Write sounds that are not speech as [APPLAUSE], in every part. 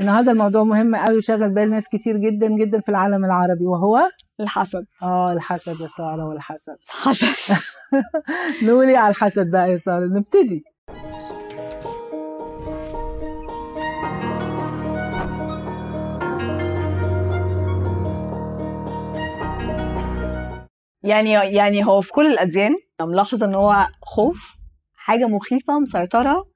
النهارده الموضوع مهم قوي وشغل بال ناس كتير جدا جدا في العالم العربي وهو؟ الحسد. آه الحسد يا سارة والحسد. حسد. [LAUGHS] نقول على الحسد بقى يا سارة نبتدي. يعني يعني هو في كل الأديان ملاحظة إن هو خوف حاجة مخيفة مسيطرة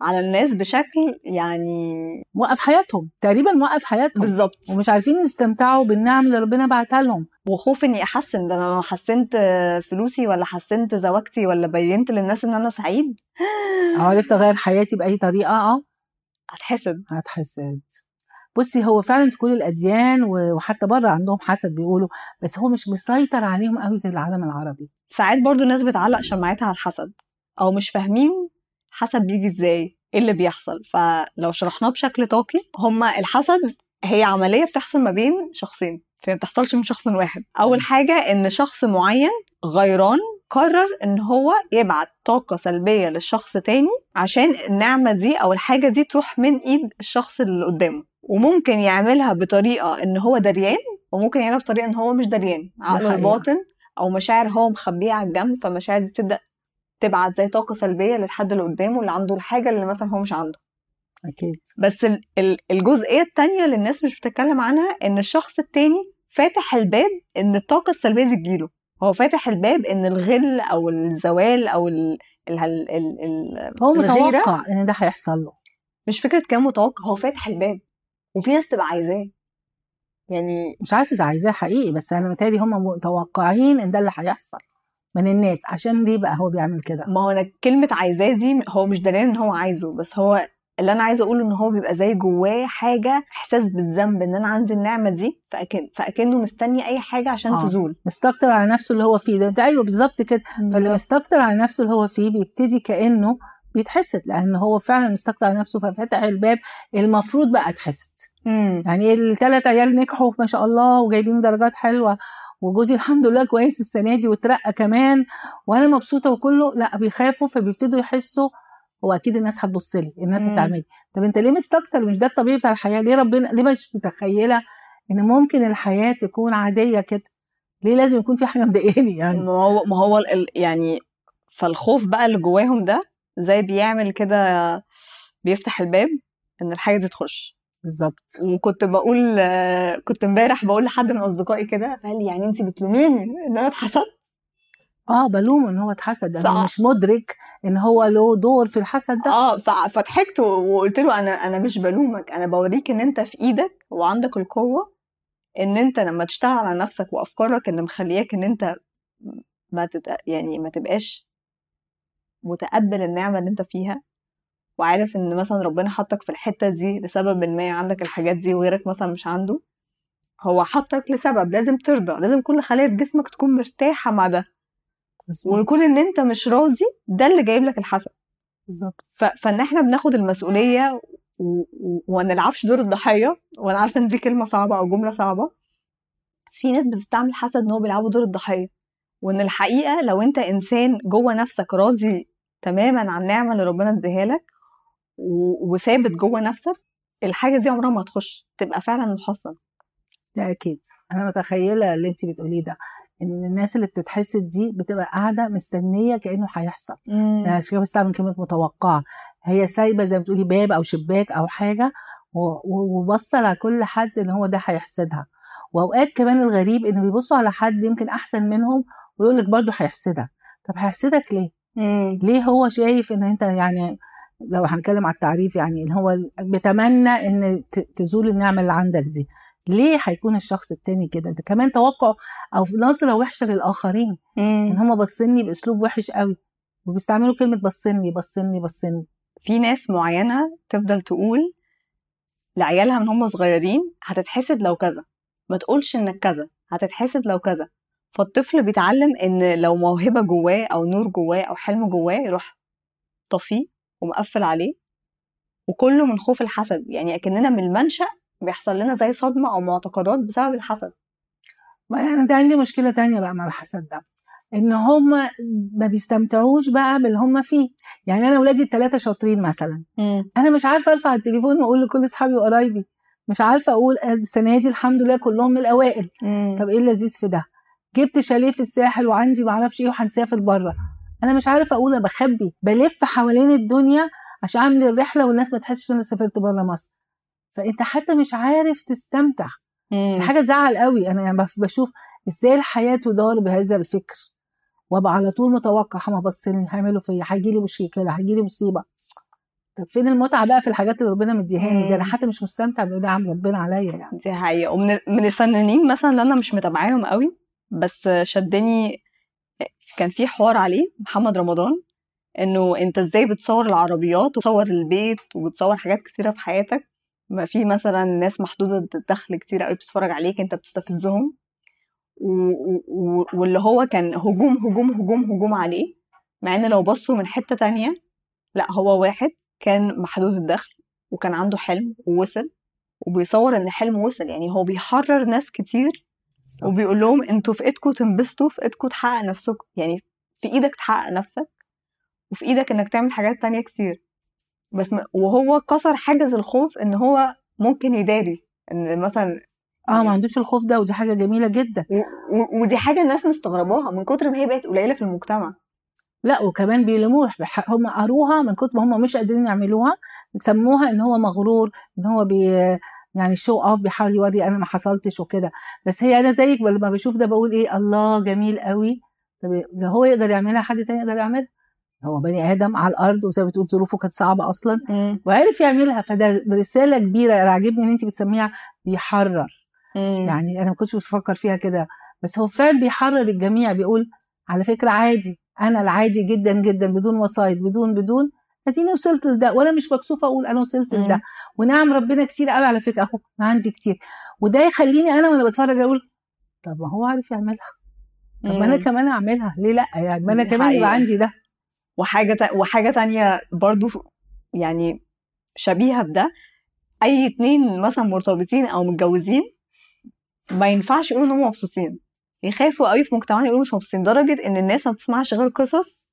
على الناس بشكل يعني موقف حياتهم تقريبا موقف حياتهم. بالظبط. ومش عارفين يستمتعوا بالنعم اللي ربنا بعتها لهم. وخوف إني أحسن ده أنا لو حسنت فلوسي ولا حسنت زواجتي ولا بينت للناس إن أنا سعيد. آه عرفت أغير حياتي بأي طريقة آه. هتحسد. هتحسد. بصي هو فعلا في كل الأديان وحتى بره عندهم حسد بيقولوا بس هو مش مسيطر عليهم قوي زي العالم العربي. ساعات برضو الناس بتعلق شماعتها على الحسد أو مش فاهمين الحسد بيجي إزاي إيه اللي بيحصل. فلو شرحناه بشكل طاقي هما الحسد هي عملية بتحصل ما بين شخصين فما بتحصلش من شخص واحد. أول حاجة إن شخص معين غيران قرر إن هو يبعت طاقة سلبية للشخص تاني عشان النعمة دي أو الحاجة دي تروح من إيد الشخص اللي قدامه. وممكن يعملها بطريقة إن هو دريان وممكن يعملها بطريقة إن هو مش دريان. عقله الباطن أو مشاعر هو مخبيها على الجنب فالمشاعر دي بتبدأ تبعت زي طاقة سلبية للحد اللي قدامه اللي عنده الحاجة اللي مثلا هو مش عنده. أكيد. بس الجزئيه التانية اللي الناس مش بتتكلم عنها؟ إن الشخص التاني فاتح الباب إن الطاقة السلبية دي تجيله. هو فاتح الباب إن الغل أو الزوال أو ال ال ال ال هو متوقع إن ده هيحصل له. مش فكرة كان متوقع هو فاتح الباب وفي ناس تبقى عايزاه. يعني مش عارفة إذا عايزاه حقيقي بس أنا متهيألي هم متوقعين إن ده اللي هيحصل. من الناس عشان ليه بقى هو بيعمل كده؟ ما هو أنا كلمة عايزاه دي هو مش دليل إن هو عايزه بس هو اللي أنا عايزة أقوله إن هو بيبقى زي جواه حاجة إحساس بالذنب إن أنا عندي النعمة دي فأكن فأكنه مستني أي حاجة عشان آه. تزول. مستكتر على نفسه اللي هو فيه ده. انت أيوه بالظبط كده. فاللي مستكتر على نفسه اللي هو فيه بيبتدي كأنه بيتحسد لأن هو فعلا مستكتر على نفسه ففتح الباب المفروض بقى اتحسد. يعني الثلاث عيال نجحوا ما شاء الله وجايبين درجات حلوة. وجوزي الحمد لله كويس السنة دي وترقى كمان وأنا مبسوطة وكله لا بيخافوا فبيبتدوا يحسوا هو أكيد الناس هتبص لي الناس هتعمل طب أنت ليه مستكتر؟ مش ده الطبيعي بتاع الحياة. ليه ربنا ليه مش متخيلة إن ممكن الحياة تكون عادية كده؟ ليه لازم يكون في حاجة مضايقاني يعني؟ ما هو ما هو يعني فالخوف بقى اللي جواهم ده زي بيعمل كده بيفتح الباب إن الحاجة دي تخش. بالظبط وكنت بقول كنت امبارح بقول لحد من أصدقائي كده فقال لي يعني انت بتلوميني إن أنا اتحسدت؟ آه بلومه إن هو اتحسد. أنا. مش مدرك إن هو له دور في الحسد ده. آه فضحكت وقلت له أنا أنا مش بلومك أنا بوريك إن أنت في إيدك وعندك القوة إن أنت لما تشتغل على نفسك وأفكارك اللي مخلياك إن أنت ما تت... يعني ما تبقاش متقبل النعمة اللي أنت فيها وعارف إن مثلا ربنا حطك في الحتة دي لسبب ما عندك الحاجات دي وغيرك مثلا مش عنده هو حطك لسبب لازم ترضى لازم كل خلايا جسمك تكون مرتاحة مع ده ويكون إن أنت مش راضي ده اللي جايب لك الحسد بالظبط. فإن إحنا بناخد المسؤولية. وما نلعبش دور الضحية وأنا عارفة إن دي كلمة صعبة أو جملة صعبة بس في ناس بتستعمل الحسد إن هو بيلعبوا دور الضحية وإن الحقيقة لو أنت إنسان جوه نفسك راضي تماما عن النعمه اللي ربنا اديها لك. وثابت جوه نفسك الحاجة دي عمرها ما هتخش تبقى فعلا محصن ده أكيد. أنا متخيلة اللي انت بتقوليه ده إن الناس اللي بتتحسد دي بتبقى قاعدة مستنية كأنه هيحصل. يعني عشان كده بستعمل كلمة متوقعة. هي سايبة زي ما بتقولي باب أو شباك أو حاجة وبصل على كل حد إن هو ده هيحسدها. وأوقات كمان الغريب إنه بيبصوا على حد يمكن أحسن منهم ويقول لك برضه هيحسدها طب هيحسدك ليه؟ مم. ليه هو شايف إن أنت يعني لو هنتكلم على التعريف يعني ان هو بيتمنى إن تزول النعمة اللي عندك دي. ليه هيكون الشخص التاني كده؟ ده كمان توقع أو نظرة وحشة للآخرين. مم. إن هم باصيني بأسلوب وحش قوي وبيستعملوا كلمة بصني بصني بصني في ناس معينة تفضل تقول لعيالها من هم صغيرين هتتحسد لو كذا ما تقولش إنك كذا هتتحسد لو كذا. فالطفل بيتعلم إن لو موهبة جواه أو نور جواه أو حلم جواه يروح طفيه ومقفل عليه وكله من خوف الحسد يعني أكننا من المنشأ بيحصل لنا زي صدمة أو معتقدات بسبب الحسد. ما يعني ده عندي مشكلة تانية بقى مع الحسد ده إن هم ما بيستمتعوش بقى باللي هم فيه. يعني أنا ولادي الثلاثه شاطرين مثلا. مم. أنا مش عارفة ارفع التليفون وأقول لكل أصحابي وقرايبي. مش عارفة أقول السنة دي الحمد لله كلهم من الأوائل. مم. طب إيه اللذيذ في ده؟ جبت شاليه في الساحل وعندي ما أعرفش إيه وهنسافر بره. أنا مش عارفة أقول أنا بخبي بلف حوالين الدنيا عشان أعمل الرحلة والناس ما تحسش إن أنا سافرت بره مصر. فأنت حتى مش عارف تستمتع. دي حاجة زعل قوي. أنا يعني بشوف إزاي الحياة تدار بهذا الفكر. وأبقى على طول متوقع هما باصين هيعملوا فيا هيجي لي مشكلة هيجي لي مصيبة. طب فين المتعة بقى في الحاجات اللي ربنا مديهاني دي؟ أنا. حتى مش مستمتع بنعم ربنا عليا يعني. دي حقيقة. ومن من الفنانين مثلا اللي أنا مش متابعاهم قوي بس شدني كان في حوار عليه محمد رمضان إنه أنت إزاي بتصور العربيات وتصور البيت وبتصور حاجات كتيرة في حياتك؟ ما في مثلا ناس محدودة الدخل كتير قوي بتتفرج عليك أنت بتستفزهم؟ و- و- واللي هو كان هجوم هجوم هجوم هجوم عليه مع إن لو بصوا من حتة تانية لأ هو واحد كان محدود الدخل وكان عنده حلم ووصل وبيصور إن حلم وصل يعني هو بيحرر ناس كتير وبيقول لهم أنتوا في ايدكم تنبسطوا في ايدكم تحقق نفسكم. يعني في إيدك تحقق نفسك وفي إيدك انك تعمل حاجات تانية كتير. بس م... وهو كسر حاجز الخوف ان هو ممكن يداري. ان مثلا آه ما عندوش الخوف ده ودي حاجة جميلة جدا. و... و... ودي حاجة الناس مستغرباها. من كتر ما هي بقت قليلة في المجتمع. لا وكمان بيلموه هم قروها من كتر ما هم مش قادرين يعملوها سموها إن هو مغرور إن هو بي يعني show off بيحاول يوري أنا ما حصلتش وكده. بس هي أنا زيك لما بشوف ده بقول إيه الله جميل قوي طب ده هو يقدر يعملها؟ حد تاني يقدر يعملها هو بني آدم على الأرض وزي ما بتقول ظروفه كانت صعبة أصلا. مم. وعرف يعملها. فده رسالة كبيرة أنا عاجبني إن انت بتسميها بيحرر. مم. يعني أنا ما كنتش بفكر فيها كده. بس هو فعلا بيحرر الجميع بيقول على فكرة عادي. أنا العادي جدا جدا بدون وسايط بدون بدون. اديني وصلت لده وأنا مش مكسوفة أقول أنا وصلت. لده ونعم ربنا كتير قوي على فكرة أهو أنا عندي كتير وده يخليني أنا وأنا بتفرج أقول طب ما هو عارف يعملها طب ما أنا. كمان أعملها ليه لأ يعني ما أنا كمان يبقى. عندي ده وحاجة تا... وحاجة تانية برضو يعني شبيهة بده أي اتنين مثلا مرتبطين أو متجوزين ما ينفعش يقولوا إن هم مبسوطين يخافوا قوي في مجتمعنا يقولوا مش مبسوطين لدرجة إن الناس ما بتسمعش غير قصص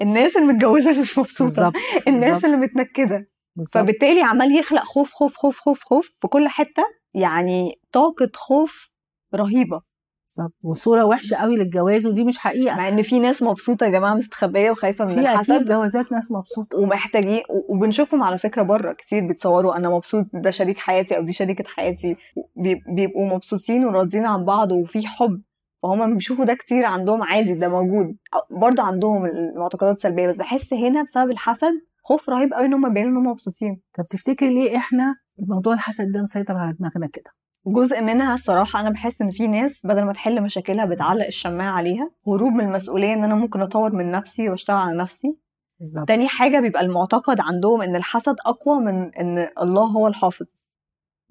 الناس المتجوزة اللي مش مبسوطة. بالظبط الناس بالظبط، اللي متنكدة. بالظبط. فبالتالي عمال يخلق خوف خوف خوف خوف خوف في كل حتة يعني طاقة خوف رهيبة. بالظبط. وصورة وحشة قوي للجواز ودي مش حقيقة. مع إن في ناس مبسوطة يا جماعة مستخبية وخايفة من في الحسد. جوازات ناس مبسوطة. ومحتاجين وبنشوفهم على فكرة بره كتير بيتصوروا أنا مبسوط ده شريك حياتي أو دي شريكة حياتي. بي- بيبقوا مبسوطين وراضيين عن بعض وفي حب. فهم بيشوفوا ده كتير عندهم عادي ده موجود. برضه عندهم المعتقدات السلبية بس بحس هنا بسبب الحسد خوف رهيب قوي إن هم يبينوا إن هم مبسوطين. طب تفتكري ليه إحنا موضوع الحسد ده مسيطر على دماغنا كده؟ جزء منها الصراحة أنا بحس إن في ناس بدل ما تحل مشاكلها بتعلق الشماعة عليها هروب من المسؤولية إن أنا ممكن أطور من نفسي وأشتغل على نفسي. بالظبط. تاني حاجة بيبقى المعتقد عندهم إن الحسد أقوى من إن الله هو الحافظ.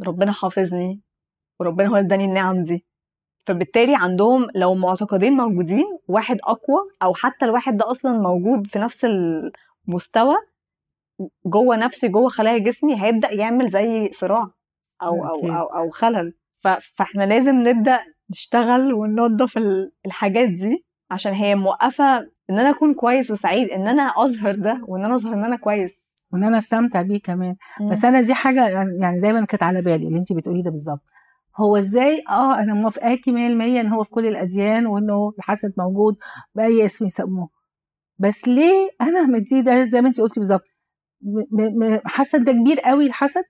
ربنا حافظني وربنا هو اللي اداني النعم دي. فبالتالي عندهم لو معتقدين موجودين واحد أقوى أو حتى الواحد ده أصلا موجود في نفس المستوى جوه نفسي جوه خلايا جسمي هيبدأ يعمل زي صراع أو أو أكيد. أو, أو خلل. ف- فإحنا لازم نبدأ نشتغل وننظف ال- الحاجات دي عشان هي موقفة إن أنا أكون كويس وسعيد إن أنا أظهر ده وإن أنا أظهر إن أنا كويس. وإن أنا أستمتع بيه كمان. بس أنا دي حاجة يعني دايما كانت على بالي اللي انت بتقوليه ده بالظبط. هو إزاي؟ آه أنا موافقاكي 100% إن هو في كل الأديان وإنه الحسد موجود بأي اسم يسموه. بس ليه أنا مديه ده زي ما انت قلتي بالظبط حسد ده كبير قوي الحسد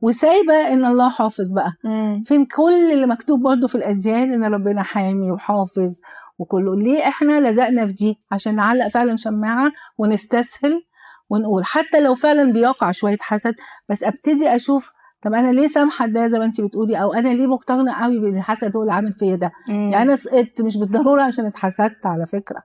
وسايبة إن الله حافظ بقى. مم. فين كل اللي مكتوب برضه في الأديان إن ربنا حامي وحافظ وكله؟ ليه إحنا لزقنا في دي؟ عشان نعلق فعلا شماعة ونستسهل ونقول. حتى لو فعلا بيقع شوية حسد بس أبتدي أشوف طب أنا ليه سامحة ده زي ما انت بتقولي؟ أو أنا ليه مقتنعة قوي بان الحسد هو اللي عامل فيا ده؟ مم. يعني أنا سقطت مش بالضرورة عشان اتحسدت على فكرة.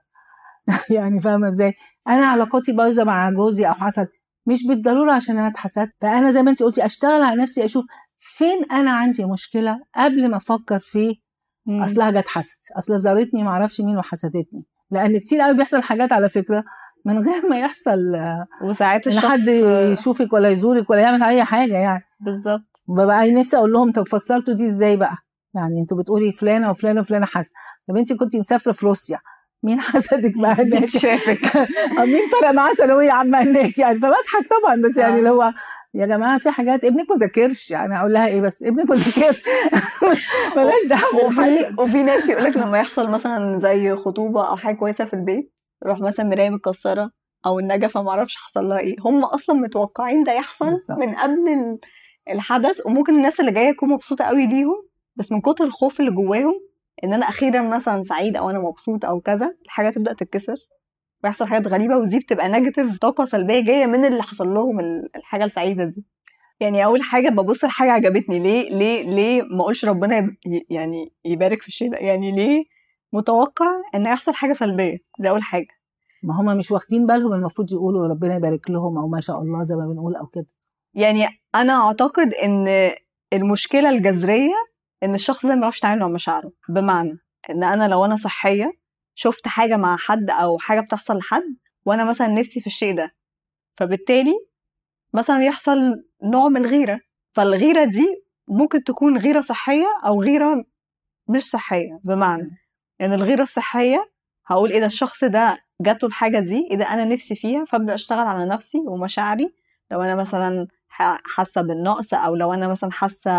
[LAUGHS] يعني فاهمة إزاي؟ أنا علاقاتي بايظة مع جوزي أو حسد مش بالضرورة عشان أنا اتحسدت. فأنا زي ما انت قلتي أشتغل على نفسي أشوف فين أنا عندي مشكلة قبل ما أفكر في. أصلها جت حسد. أصل زارتني ما أعرفش مين وحسدتني. لأن كتير قوي بيحصل حاجات على فكرة من غير ما يحصل وساعات الشخص حد يشوفك ولا يزورك ولا يعمل أي حاجة يعني. بالظبط. ببقى نفسي أقول لهم طب فسرتوا دي إزاي بقى؟ يعني أنتوا بتقولي فلانة وفلانة وفلانة حسد. طب انت كنت مسافرة في روسيا. مين حسدك بقى هناك؟ شافك؟ [LAUGHS] مين فرق معاه ثانوية عامة هناك يعني؟ فبضحك طبعا بس يعني آه. اللي هو يا جماعة في حاجات ابنك ما ذاكرش. يعني أقول لها إيه بس؟ ابنك ما ذاكرش. [LAUGHS] بلاش دعوة. وفي وفي ناس يقول لك لما يحصل مثلا زي خطوبة أو حاجة كويسة في البيت يروح مثلا مراية متكسره أو النجفة ما أعرفش حصل لها إيه. هم أصلا متوقعين ده يحصل بالظبط. من قبل ال- الحدث وممكن الناس اللي جاية تكون مبسوطة قوي ليهم بس من كتر الخوف اللي جواهم إن أنا أخيرا مثلا سعيد أو أنا مبسوط أو كذا الحاجة تبدأ تتكسر ويحصل حاجات غريبة ودي بتبقى نيجاتيف طاقة سلبية جاية من اللي حصل لهم ال- الحاجة السعيدة دي. يعني أول حاجة ببص لحاجة عجبتني ليه ليه ليه ما أقولش ربنا يعني يبارك في الشيء ده؟ يعني ليه متوقع إن يحصل حاجة سلبية. دي أول حاجة. ما هم مش واخدين بالهم المفروض يقولوا ربنا يبارك لهم أو ما شاء الله زي ما بنقول أو كده. يعني أنا أعتقد إن المشكلة الجذرية إن الشخص ده ما بيعرفش يتعامل مع مشاعره. بمعنى إن أنا لو أنا صحية شفت حاجة مع حد أو حاجة بتحصل لحد وأنا مثلا نفسي في الشيء ده. فبالتالي مثلا يحصل نوع من الغيرة. فالغيرة دي ممكن تكون غيرة صحية أو غيرة مش صحية. بمعنى يعني الغيرة الصحية هقول إيه ده الشخص ده جاته الحاجة دي إيه ده أنا نفسي فيها فأبدأ أشتغل على نفسي ومشاعري. لو أنا مثلا حاسة بالنقص أو لو أنا مثلا حاسة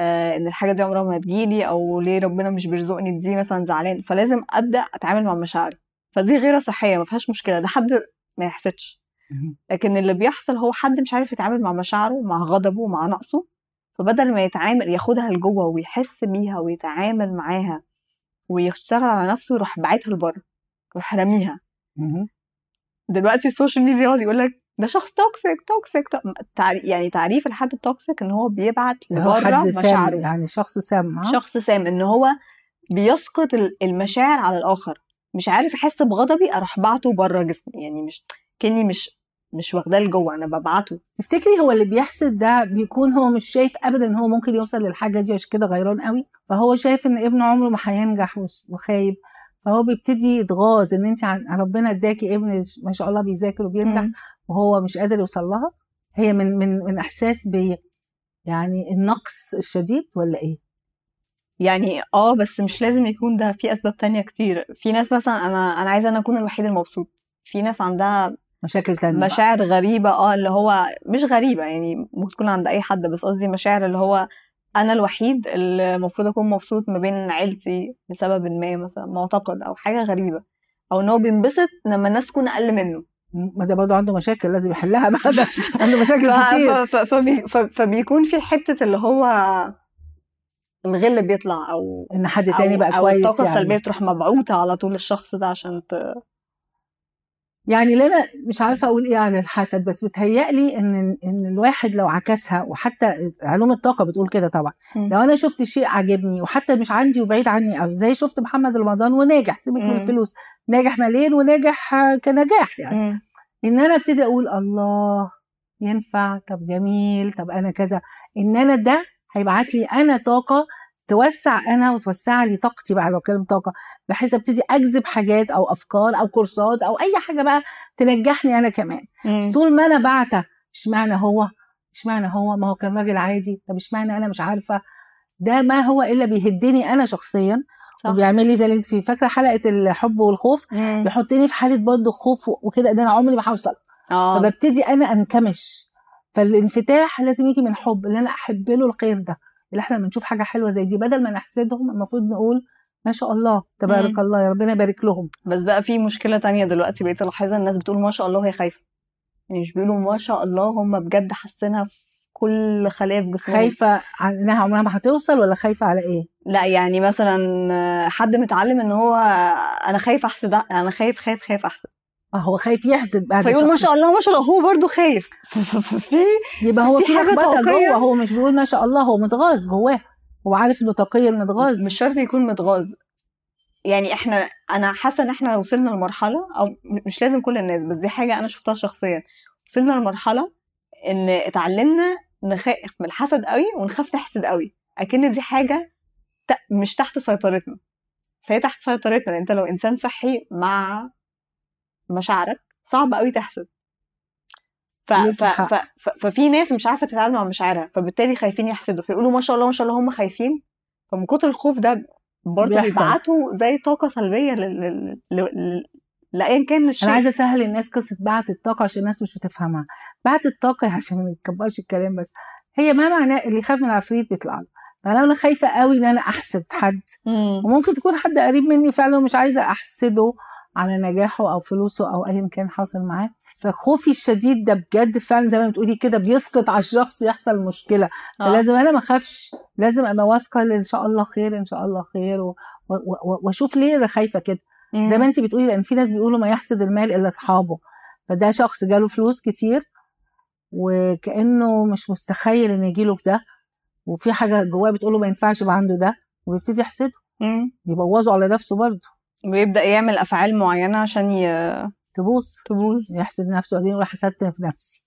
آه، إن الحاجة دي عمرها ما هتجيلي أو ليه ربنا مش بيرزقني بدي مثلا زعلان فلازم أبدأ أتعامل مع مشاعري. فدي غيرة صحية ما فيهاش مشكلة ده حد ما يحسدش. لكن اللي بيحصل هو حد مش عارف يتعامل مع مشاعره مع غضبه مع نقصه فبدل ما يتعامل ياخدها لجوه ويحس بيها ويتعامل معاها ويشتغل على نفسه يروح باعتها لبره يروح راميها. دلوقتي ال social media يقعد يقول لك ده شخص toxic toxic تو- تعري- يعني تعريف الحد ال toxic إن هو بيبعت لبره مشاعره يعني شخص سام ها؟ شخص سام إن هو بيسقط ال- المشاعر على الآخر مش عارف احس بغضبي أروح بعته بره جسمي يعني مش كأني مش مش واخداه لجوه أنا ببعته. تفتكري هو اللي بيحسد ده بيكون هو مش شايف ابدا إن هو ممكن يوصل للحاجة دي عشان كده غيران قوي؟ فهو شايف إن ابنه عمره ما هينجح وخايب. فهو بيبتدي يتغاظ إن انت عن ربنا اداكي ابن ما شاء الله بيذاكر وبينجح. وهو مش قادر يوصل لها. هي من من من إحساس ب يعني النقص الشديد ولا إيه؟ يعني آه بس مش لازم يكون ده. في أسباب تانية كتير. في ناس مثلا أنا أنا عايزة أنا أكون الوحيد المبسوط. في ناس عندها مشاكل تانية بقى. مشاعر غريبة آه اللي هو مش غريبة يعني ممكن تكون عند أي حد بس قصدي مشاعر اللي هو أنا الوحيد اللي المفروض أكون مبسوط ما بين عيلتي لسبب ما مثلا معتقد أو حاجة غريبة أو إن هو بينبسط لما الناس تكون أقل منه ما ده برضه عنده مشاكل لازم يحلها ده [LAUGHS] [LAUGHS] عنده مشاكل كتير فبي- فبيكون في حتة اللي هو الغل بيطلع أو إن حد تاني أو, بقى أو كويس الطاقه يعني. السلبية تروح مبعوثة على طول الشخص ده عشان ت... يعني اللي أنا مش عارفة أقول إيه عن الحسد بس بتهيألي إن إن الواحد لو عكسها وحتى علوم الطاقة بتقول كده طبعا. لو أنا شفت شيء عاجبني وحتى مش عندي وبعيد عني قوي زي شفت محمد رمضان وناجح سيبك من. الفلوس ناجح ماليا وناجح كنجاح يعني. إن أنا أبتدي أقول الله ينفع طب جميل طب أنا كذا إن أنا ده هيبعت لي أنا طاقة توسع أنا وتوسع لي طاقتي بقى لو كلمه طاقة بحيث أبتدي اجذب حاجات أو أفكار أو كورسات أو أي حاجة بقى تنجحني أنا كمان. مم. طول ما أنا بعتة إشمعنى هو؟ إشمعنى هو؟ ما هو كان راجل عادي. طب إشمعنى أنا مش عارفة؟ ده ما هو إلا بيهدني أنا شخصيا صح. وبيعمل لي زي اللي أنت في فاكرة حلقة الحب والخوف؟ مم. بيحطني في حالة برضه خوف وكده ده أنا عمري ما هوصل. آه. فببتدي أنا أنكمش. فالانفتاح لازم يجي من حب إن أنا أحب له الخير ده. اللي إحنا بنشوف حاجة حلوة زي دي بدل ما نحسدهم المفروض نقول ما شاء الله تبارك مم. الله يا ربنا يبارك لهم. بس بقى في مشكلة تانية دلوقتي بقيت ألاحظها الناس بتقول ما شاء الله وهي خايفة. يعني مش بيقولوا ما شاء الله هم بجد حاسينها في كل خليه في جسمهم. خايفة إنها عمرها ما هتوصل ولا خايفة على إيه؟ لا يعني مثلا حد متعلم إن هو أنا خايف أحسد أنا خايف خايف خايف أحسد. آه هو خايف يحسد بعد فيقول ما. شاء الله ما شاء الله هو برضو خايف. [LAUGHS] في يبقى هو في طاقية. جوه هو مش بيقول ما شاء الله هو متغاظ جواه هو عارف إنه طاقية المتغاظ. مش شرط يكون متغاظ. يعني إحنا أنا حاسة إن إحنا وصلنا لمرحلة أو مش لازم كل الناس بس دي حاجة أنا شفتها شخصيا. وصلنا لمرحلة إن اتعلمنا نخاف من الحسد قوي ونخاف نحسد قوي. أكن دي حاجة مش تحت سيطرتنا. بس هي تحت سيطرتنا أنت لو إنسان صحي مع مشاعرك صعب قوي تحسد ف... ف... ف... ف... ففي ناس مش عارفة تتعامل مع مشاعرها فبالتالي خايفين يحسدوا فيقولوا ما شاء الله ما شاء الله هم خايفين. فمن كتر الخوف ده برضه. بيبعتوا زي طاقة سلبية لل... لل... لل... لايا كان الشيء. أنا عايزة أسهل الناس قصة بعت الطاقة عشان الناس مش بتفهمها. بعت الطاقة [LAUGHS] عشان ما نكبرش الكلام بس. هي ما معناه اللي يخاف من العفريت بيطلع له. فلو أنا خايفة قوي إن أنا أحسد حد مم. وممكن تكون حد قريب مني فعلا ومش عايزة أحسده على نجاحه أو فلوسه أو ايا كان حاصل معاه. فخوفي الشديد ده بجد فعلا زي ما بتقولي كده بيسقط على الشخص يحصل مشكلة. آه. فلازم أنا ما أخافش. لازم أبقى واثقة إن شاء الله خير إن شاء الله خير وأشوف ليه أنا خايفة كده. مم. زي ما أنت بتقولي لأن في ناس بيقولوا ما يحسد المال إلا أصحابه. فده شخص جاله فلوس كتير وكأنه مش مستخيل إن يجيله ده. وفي حاجة جواه بتقول له ما ينفعش يبقى عنده ده وبيبتدي يحسده. يبوظه على نفسه برضه. ويبدأ يعمل أفعال معينة عشان ي... تبوظ. تبوظ. يحسد نفسه. وبعدين يقول حسدت في نفسي.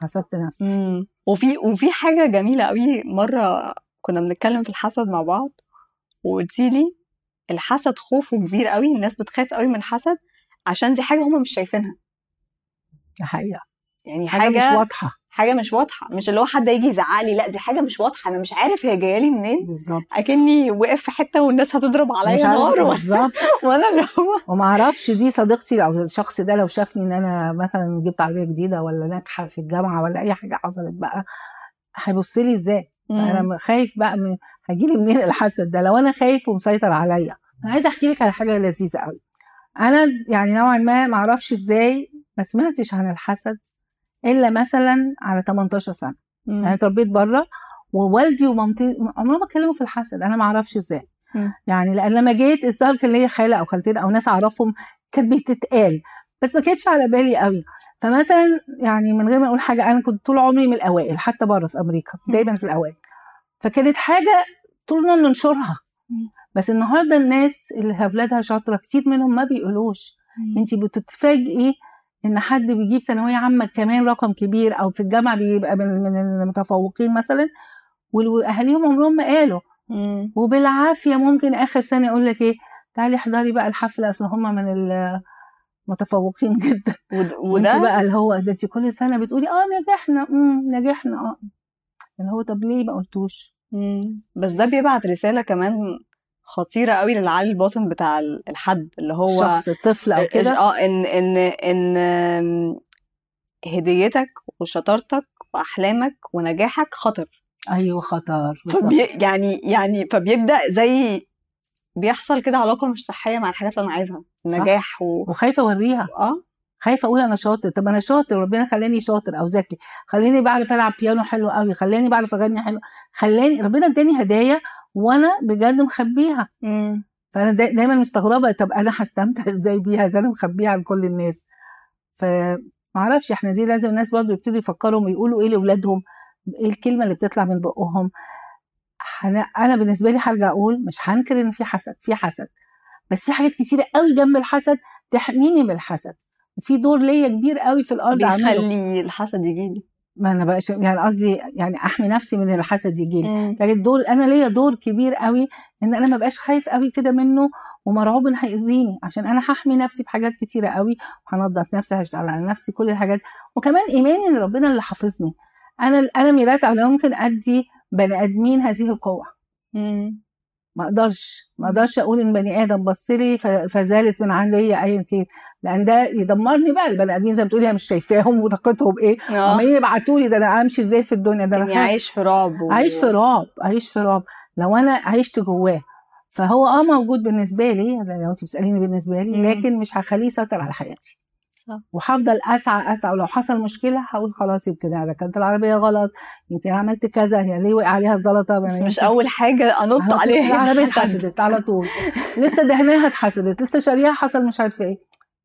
حسدت نفسي. مم. وفي وفي حاجة جميلة قوي مرة كنا بنتكلم في الحسد مع بعض وقلتي لي الحسد خوفه كبير قوي الناس بتخاف قوي من الحسد عشان دي حاجة هم مش شايفينها. دي حقيقة. يعني حاجة, حاجة مش واضحة. حاجة مش واضحة مش اللي هو حد يجي يزعق لي لا دي حاجة مش واضحة أنا مش عارف هي جاية لي منين. بالظبط. أكني واقف في حتة والناس هتضرب عليا نار و- بالظبط. [LAUGHS] وأنا اللي هو وما أعرفش دي صديقتي أو الشخص ده لو شافني إن أنا مثلا جبت عربية جديدة ولا ناجحة في الجامعة ولا أي حاجة حصلت بقى هيبص لي إزاي؟ فأنا خايف بقى من هيجيلي منين الحسد ده؟ لو أنا خايف ومسيطر عليا. أنا عايزة أحكي لك على حاجة لذيذة قوي أنا يعني نوعا ما ما أعرفش إزاي ما سمعتش عن الحسد. إلا مثلا على 18 سنة مم. أنا اتربيت بره ووالدي ومامتي عمرهم ما اتكلموا في الحسد أنا ما أعرفش إزاي مم. يعني لأن لما جيت الظاهر كان ليا خالة أو خالتين أو ناس أعرفهم كانت بتتقال بس ما كانتش على بالي قوي فمثلا يعني من غير ما أقول حاجة أنا كنت طول عمري من الأوائل حتى بره في أمريكا. دايما في الأوائل فكانت حاجة طولنا ننشرها. بس النهارده الناس اللي اولادها شاطرة كتير منهم ما بيقولوش انت بتتفاجئي إن حد بيجيب ثانوية عامة كمان رقم كبير أو في الجامعة بيبقى من من المتفوقين مثلا وأهاليهم عمرهم ما قالوا. مم. وبالعافية ممكن آخر سنة يقول لك إيه تعالي احضري بقى الحفلة أصل هم من المتفوقين [LAUGHS] جدا. ود- وأنت وده؟ بقى اللي هو ده أنت كل سنة بتقولي آه نجحنا امم نجحنا آه. اللي هو طب ليه ما قلتوش؟ مم. بس ده بيبعت رسالة كمان خطيرة قوي للعقل الباطن بتاع ال- الحد اللي هو شخص طفل أو كده؟ آه إن إن إن هديتك وشطارتك وأحلامك ونجاحك خطر. أيوه خطر فبي يعني يعني فبيبدأ زي بيحصل كده علاقة مش صحية مع الحاجات اللي أنا عايزها النجاح و... وخايفة أوريها. آه. خايفة أقول أنا شاطر. طب أنا شاطر ربنا خلاني شاطر أو ذكي. خلاني بعرف ألعب بيانو حلو قوي خلاني بعرف أغني حلو. خلاني ربنا اداني هدايا وأنا بجد مخبيها. مم. فأنا دا دايما مستغربة طب أنا هستمتع إزاي بيها؟ اذا أنا مخبيها عن كل الناس؟ فما أعرفش إحنا دي لازم الناس برضه يبتدوا يفكروا ويقولوا إيه لأولادهم؟ إيه الكلمة اللي بتطلع من بقهم؟ حنا- أنا بالنسبة لي هرجع أقول مش هنكر إن في حسد في حسد. بس في حاجات كتيرة قوي جنب الحسد تحميني من الحسد. وفي دور ليا كبير قوي في الأرض أعمله. بيخلي الحسد يجيلي. ما أنا بقاش يعني قصدي يعني أحمي نفسي من الحسد يجيلي مم. يعني الدور أنا ليا دور كبير قوي إن أنا ما بقاش خايف قوي كده منه ومرعوب إن هيأذيني عشان أنا هحمي نفسي بحاجات كتيرة قوي وهنضف نفسي هشتغل على نفسي كل الحاجات وكمان إيماني إن ربنا اللي حافظني أنا أنا ميلاد على ممكن أدي بني آدمين هذه القوة. ما أقدرش ما أقدرش أقول ان بني آدم بص لي فزالت من عندي ايا كان لأن ده يدمرني بقى البني ادمين زي ما بتقولي أنا مش شايفاهم وطاقتهم إيه؟ عمالين يبعتوا لي ده أنا امشي إزاي في الدنيا؟ ده أنا خايف عايش في رعب و... عايش في رعب عايش في رعب. لو أنا عشت جواه فهو آه موجود بالنسبة لي لو انت بتسأليني بالنسبة لي. لكن مش هخليه يسيطر على حياتي. صح. وهفضل أسعى أسعى ولو حصل مشكلة هقول خلاص يمكن أنا ركنت العربية غلط يمكن عملت كذا هي ليه وقع عليها الزلطة؟ بس يعني مش أول حاجة أنط عليها. [LAUGHS] العربية حسد. اتحسدت على طول. لسه دهناها اتحسدت لسه شاريها حصل مش عارفه إيه.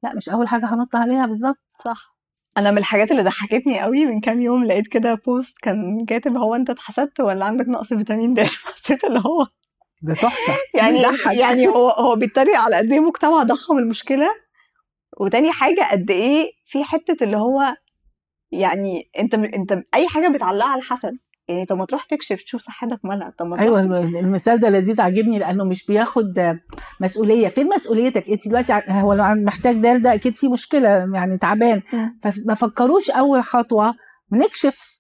لا مش أول حاجة هنط عليها بالظبط. صح. أنا من الحاجات اللي ضحكتني قوي من كام يوم لقيت كده بوست كان كاتب هو أنت اتحسدت ولا عندك نقص فيتامين د؟ [LAUGHS] حسيت اللي هو ده تحفة. يعني. يعني هو هو بيتريق على قد إيه مجتمع ضخم المشكلة؟ وتاني حاجة قد إيه في حتة اللي هو يعني أنت أنت أي حاجة بتعلقها على الحسد. يعني طب ما تروح تكشف تشوف صحتك مالها. طب ما تروح أيوه الم- المثال ده لذيذ عاجبني لأنه مش بياخد مسؤولية. فين مسؤوليتك؟ أنت دلوقتي هو لو محتاج ده ده أكيد في مشكلة يعني تعبان. فما فكروش أول خطوة نكشف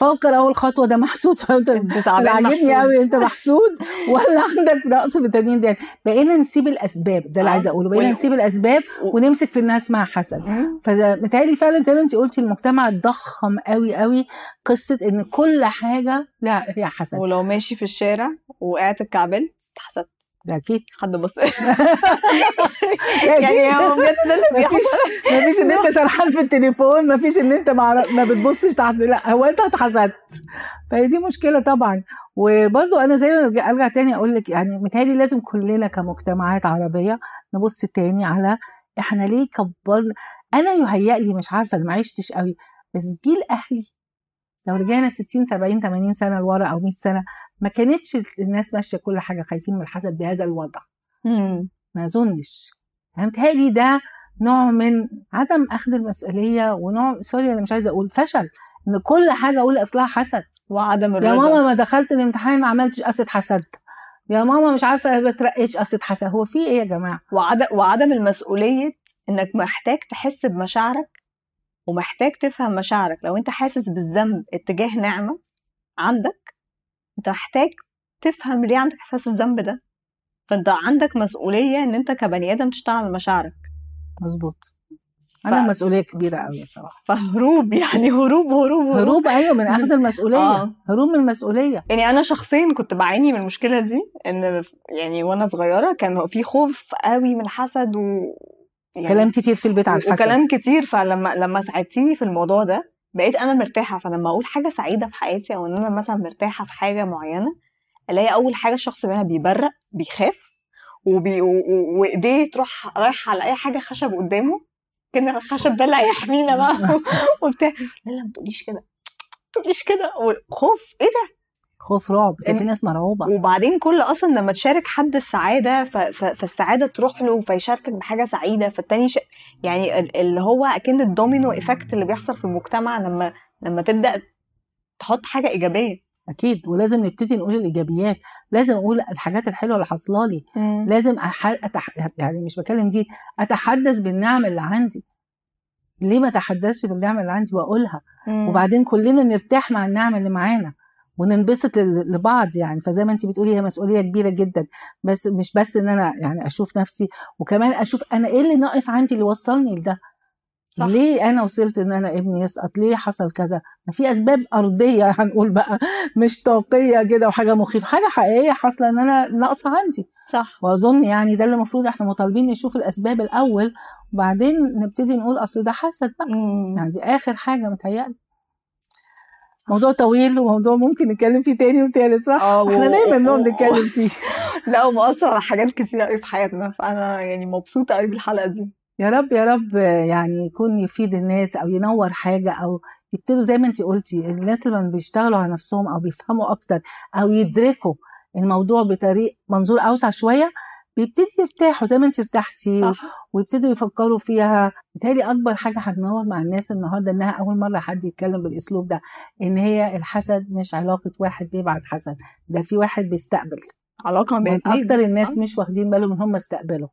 فكر أول خطوة ده محسود [LAUGHS] فأنت عاجبني. قوي أنت محسود ولا عندك نقص فيتامين د بقينا نسيب الأسباب ده اللي آه. عايزه أقوله بقينا نسيب الأسباب ونمسك في انها اسمها حسد. فمتهيألي فعلا زي ما انت قلتي المجتمع ضخم قوي قوي قصة إن كل حاجة لا هي حسد ولو ماشي في الشارع وقعت اتكعبلت اتحسدت ده أكيد. حد بص [LAUGHS] [LAUGHS] يعني هو بجد ده اللي بيحصل. مفيش إن أنت [LAUGHS] سرحان في التليفون مفيش إن أنت. ما بتبصش تحت لا هو أنت اتحسدت. فهي دي مشكلة طبعا. وبرضو أنا زي ما أرجع, تاني أقول لك يعني متهيألي لازم كلنا كمجتمعات عربية نبص تاني على إحنا ليه كبرنا أنا يهيأ لي مش عارفة أنا ما عشتش قوي بس جيل أهلي لو رجعنا 60 70 80 سنة لورا أو 100 سنة ما كانتش الناس ماشية كل حاجة خايفين من الحسد بهذا الوضع. مم. ما أظنش. يعني متهيألي ده نوع من عدم أخذ المسؤولية ونوع سوري أنا مش عايزة أقول فشل إن كل حاجة أقول أصلها حسد. وعدم الرضا. يا ماما ما دخلت الامتحان ما عملتش قصة حسد. يا ماما مش عارفة ما بترقيتش قصة حسد. هو في إيه يا جماعة؟ وعدم وعدم المسؤولية إنك محتاج تحس بمشاعرك ومحتاج تفهم مشاعرك. لو انت حاسس بالذنب اتجاه نعمة عندك انت محتاج تفهم ليه عندك احساس الذنب ده. فانت عندك مسؤولية ان انت كبني آدم تشتغل على مشاعرك. مظبوط. أنا ف- مسؤولية كبيرة قوي صراحة [LAUGHS] فهروب يعني هروب هروب هروب, هروب أيوه من أخذ المسؤولية. آه. هروب من المسؤولية. يعني أنا شخصيا كنت بعاني من المشكلة دي إن يعني وأنا صغيرة كان في خوف قوي من الحسد و يعني كلام كتير في البيت على الحسد وكلام كتير فلما لما ساعدتيني في الموضوع ده بقيت أنا مرتاحة. فلما أقول حاجة سعيدة في حياتي أو إن أنا مثلا مرتاحة في حاجة معينة ألاقي أول حاجة الشخص منها بيبرق بيخاف وبي... وإيديه تروح رايحة على اي حاجة خشب قدامه كأن الخشب ده اللي هيحمينا بقى. [LAUGHS] وبتاع. لا لا ما تقوليش كده. ما تقوليش كده. خوف. إيه ده؟ خوف رعب كان في ناس مرعوبة. وبعدين كل أصلا لما تشارك حد السعادة ف... ف... فالسعادة تروح له فيشاركك بحاجة سعيدة فالتاني ش... يعني ال- اللي هو أكن ال domino effect اللي بيحصل في المجتمع لما لما تبدأ تحط حاجة إيجابية. أكيد ولازم نبتدي نقول الإيجابيات لازم أقول الحاجات الحلوة اللي حاصلة لي. لازم أح... أتح... يعني مش بكلم دي أتحدث بالنعم اللي عندي. ليه ما أتحدثش بالنعم اللي عندي؟ وأقولها. وبعدين كلنا نرتاح مع النعم اللي معانا. وننبسط لبعض يعني. فزي ما انت بتقولي هي مسؤولية كبيرة جدا. بس مش بس إن أنا يعني أشوف نفسي وكمان أشوف أنا إيه اللي ناقص عندي اللي وصلني لده؟ صح. ليه أنا وصلت إن أنا ابني يسقط؟ ليه حصل كذا؟ ما في أسباب أرضية [LAUGHS] هنقول بقى. مش طاقيه كده وحاجة مخيفة. حاجة حقيقية حاصلة إن أنا ناقصة عندي. صح. وأظن يعني ده اللي المفروض إحنا مطالبين نشوف الأسباب الأول وبعدين نبتدي نقول أصل ده حسد بقى. مم. يعني دي آخر حاجة متهيألي. موضوع طويل وموضوع ممكن نتكلم فيه تاني وتالت صح؟ آه إحنا دايما بنقعد و- نتكلم فيه [LAUGHS] لا ومؤثر على حاجات كتير قوي في حياتنا فأنا يعني مبسوطة قوي بالحلقة دي يا رب يا رب يعني يكون يفيد الناس أو ينور حاجة أو يبتدوا زي ما انت قلتي الناس لما بيشتغلوا على نفسهم أو بيفهموا أكتر أو يدركوا الموضوع بطريق منظور أوسع شوية بيبتدي يرتاحوا زي ما انت ارتحتي ويبتدوا يفكروا فيها بالتالي أكبر حاجة هتنور مع الناس النهارده إنها أول مرة حد يتكلم بالأسلوب ده إن هي الحسد مش علاقة واحد بيبعت حسد ده في واحد بيستقبل علاقة بين. أكتر الناس آه. مش واخدين بالهم إن هم استقبلوا.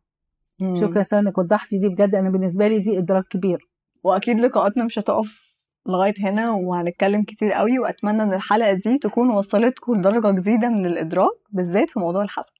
شكرا ساره إنك وضحتي دي بجد أنا بالنسبة لي دي إدراك كبير وأكيد لقاءاتنا مش هتقف لغاية هنا وهنتكلم كتير قوي وأتمنى إن الحلقة دي تكون وصلتكم لدرجة جديدة من الإدراك بالذات في موضوع الحسد